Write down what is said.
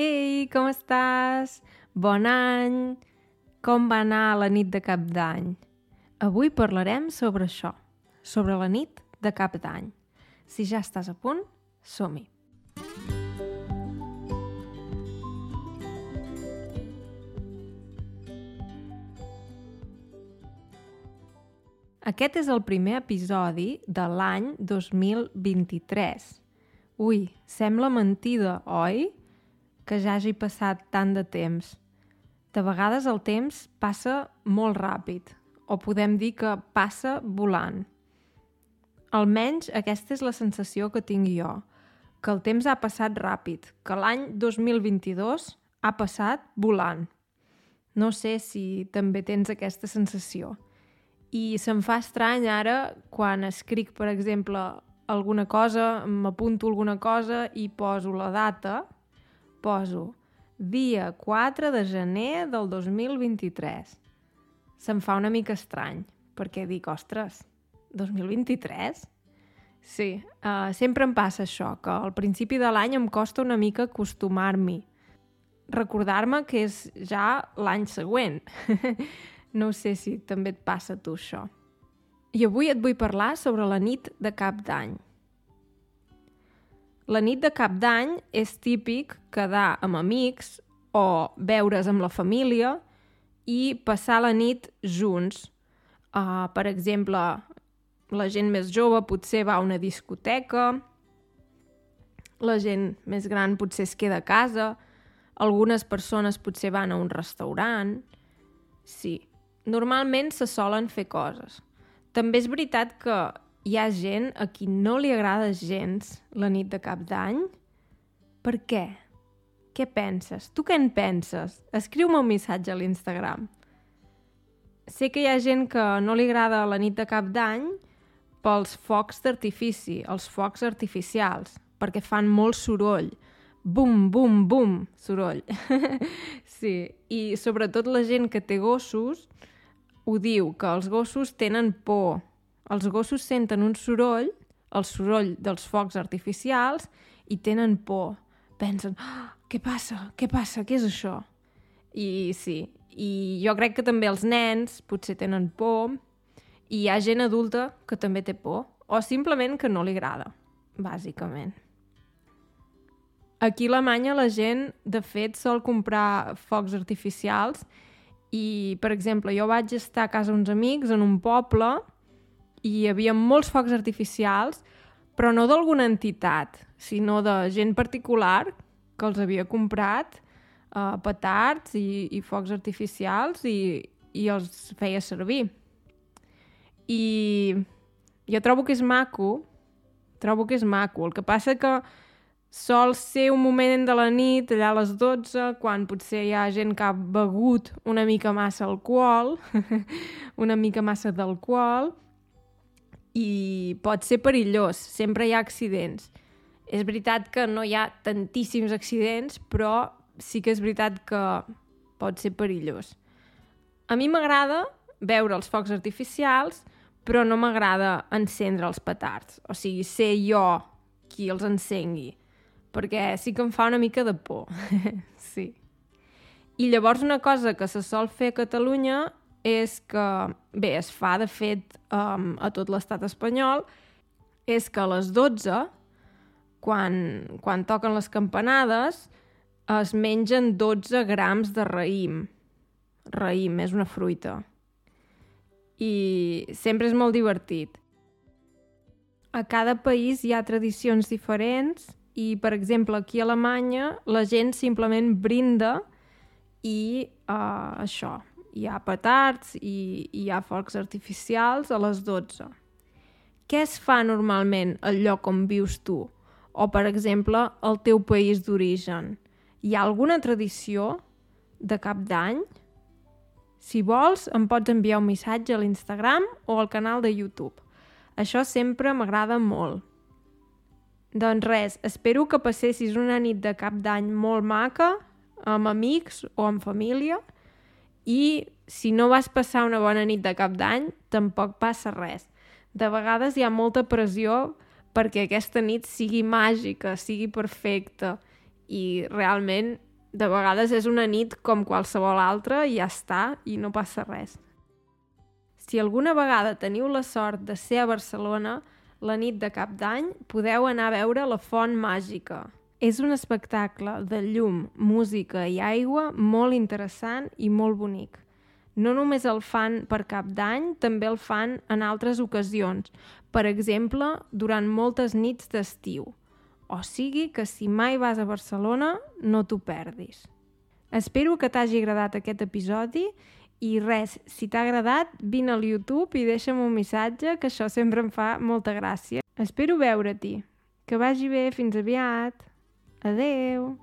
Ei, com estàs? Bon any! Com va anar la nit de cap d'any? Avui parlarem sobre això, sobre la nit de cap d'any. Si ja estàs a punt, som-hi! Aquest és el primer episodi de l'any 2023. Ui, sembla mentida, oi? Que ja hagi passat tant de temps. De vegades el temps passa molt ràpid, o podem dir que passa volant. Almenys aquesta és la sensació que tinc jo, que el temps ha passat ràpid, que l'any 2022 ha passat volant. No sé si també tens aquesta sensació. I se'm fa estrany ara quan escric, per exemple, alguna cosa, m'apunto alguna cosa i poso la data, poso dia 4 de gener del 2023. Se'm fa una mica estrany, perquè dic, ostres, 2023? Sí, uh, sempre em passa això, que al principi de l'any em costa una mica acostumar-m'hi. Recordar-me que és ja l'any següent. no sé si també et passa a tu això. I avui et vull parlar sobre la nit de cap d'any. La nit de cap d'any és típic quedar amb amics o veure's amb la família i passar la nit junts. Uh, per exemple, la gent més jove potser va a una discoteca, la gent més gran potser es queda a casa, algunes persones potser van a un restaurant... Sí, normalment se solen fer coses. També és veritat que hi ha gent a qui no li agrada gens la nit de cap d'any? Per què? Què penses? Tu què en penses? Escriu-me un missatge a l'Instagram. Sé que hi ha gent que no li agrada la nit de cap d'any pels focs d'artifici, els focs artificials, perquè fan molt soroll. Bum, bum, bum, soroll. sí, i sobretot la gent que té gossos ho diu, que els gossos tenen por els gossos senten un soroll, el soroll dels focs artificials, i tenen por. Pensen, oh, què passa? Què passa? Què és això? I sí, i jo crec que també els nens potser tenen por, i hi ha gent adulta que també té por, o simplement que no li agrada, bàsicament. Aquí a Alemanya la gent, de fet, sol comprar focs artificials i, per exemple, jo vaig estar a casa uns amics en un poble hi havia molts focs artificials, però no d'alguna entitat, sinó de gent particular que els havia comprat uh, petards i, i focs artificials i, i els feia servir. I jo trobo que és maco, trobo que és maco. El que passa que sol ser un moment de la nit, allà a les 12, quan potser hi ha gent que ha begut una mica massa alcohol, una mica massa d'alcohol, i pot ser perillós, sempre hi ha accidents. És veritat que no hi ha tantíssims accidents, però sí que és veritat que pot ser perillós. A mi m'agrada veure els focs artificials, però no m'agrada encendre els petards. O sigui, ser jo qui els encengui, perquè sí que em fa una mica de por. sí. I llavors una cosa que se sol fer a Catalunya és que, bé, es fa de fet um, a tot l'estat espanyol, és que a les 12, quan, quan toquen les campanades, es mengen 12 grams de raïm. Raïm, és una fruita. I sempre és molt divertit. A cada país hi ha tradicions diferents i, per exemple, aquí a Alemanya la gent simplement brinda i uh, això, hi ha petards i, hi ha focs artificials a les 12. Què es fa normalment al lloc on vius tu? O, per exemple, al teu país d'origen? Hi ha alguna tradició de cap d'any? Si vols, em pots enviar un missatge a l'Instagram o al canal de YouTube. Això sempre m'agrada molt. Doncs res, espero que passessis una nit de cap d'any molt maca, amb amics o amb família, i si no vas passar una bona nit de cap d'any, tampoc passa res. De vegades hi ha molta pressió perquè aquesta nit sigui màgica, sigui perfecta i realment De vegades és una nit com qualsevol altra i ja està, i no passa res. Si alguna vegada teniu la sort de ser a Barcelona, la nit de cap d'any podeu anar a veure la Font Màgica. És un espectacle de llum, música i aigua molt interessant i molt bonic. No només el fan per cap d'any, també el fan en altres ocasions, per exemple, durant moltes nits d'estiu. O sigui que si mai vas a Barcelona, no t'ho perdis. Espero que t'hagi agradat aquest episodi i res, si t'ha agradat, vine al YouTube i deixa'm un missatge, que això sempre em fa molta gràcia. Espero veure-t'hi. Que vagi bé, fins aviat. Adeu!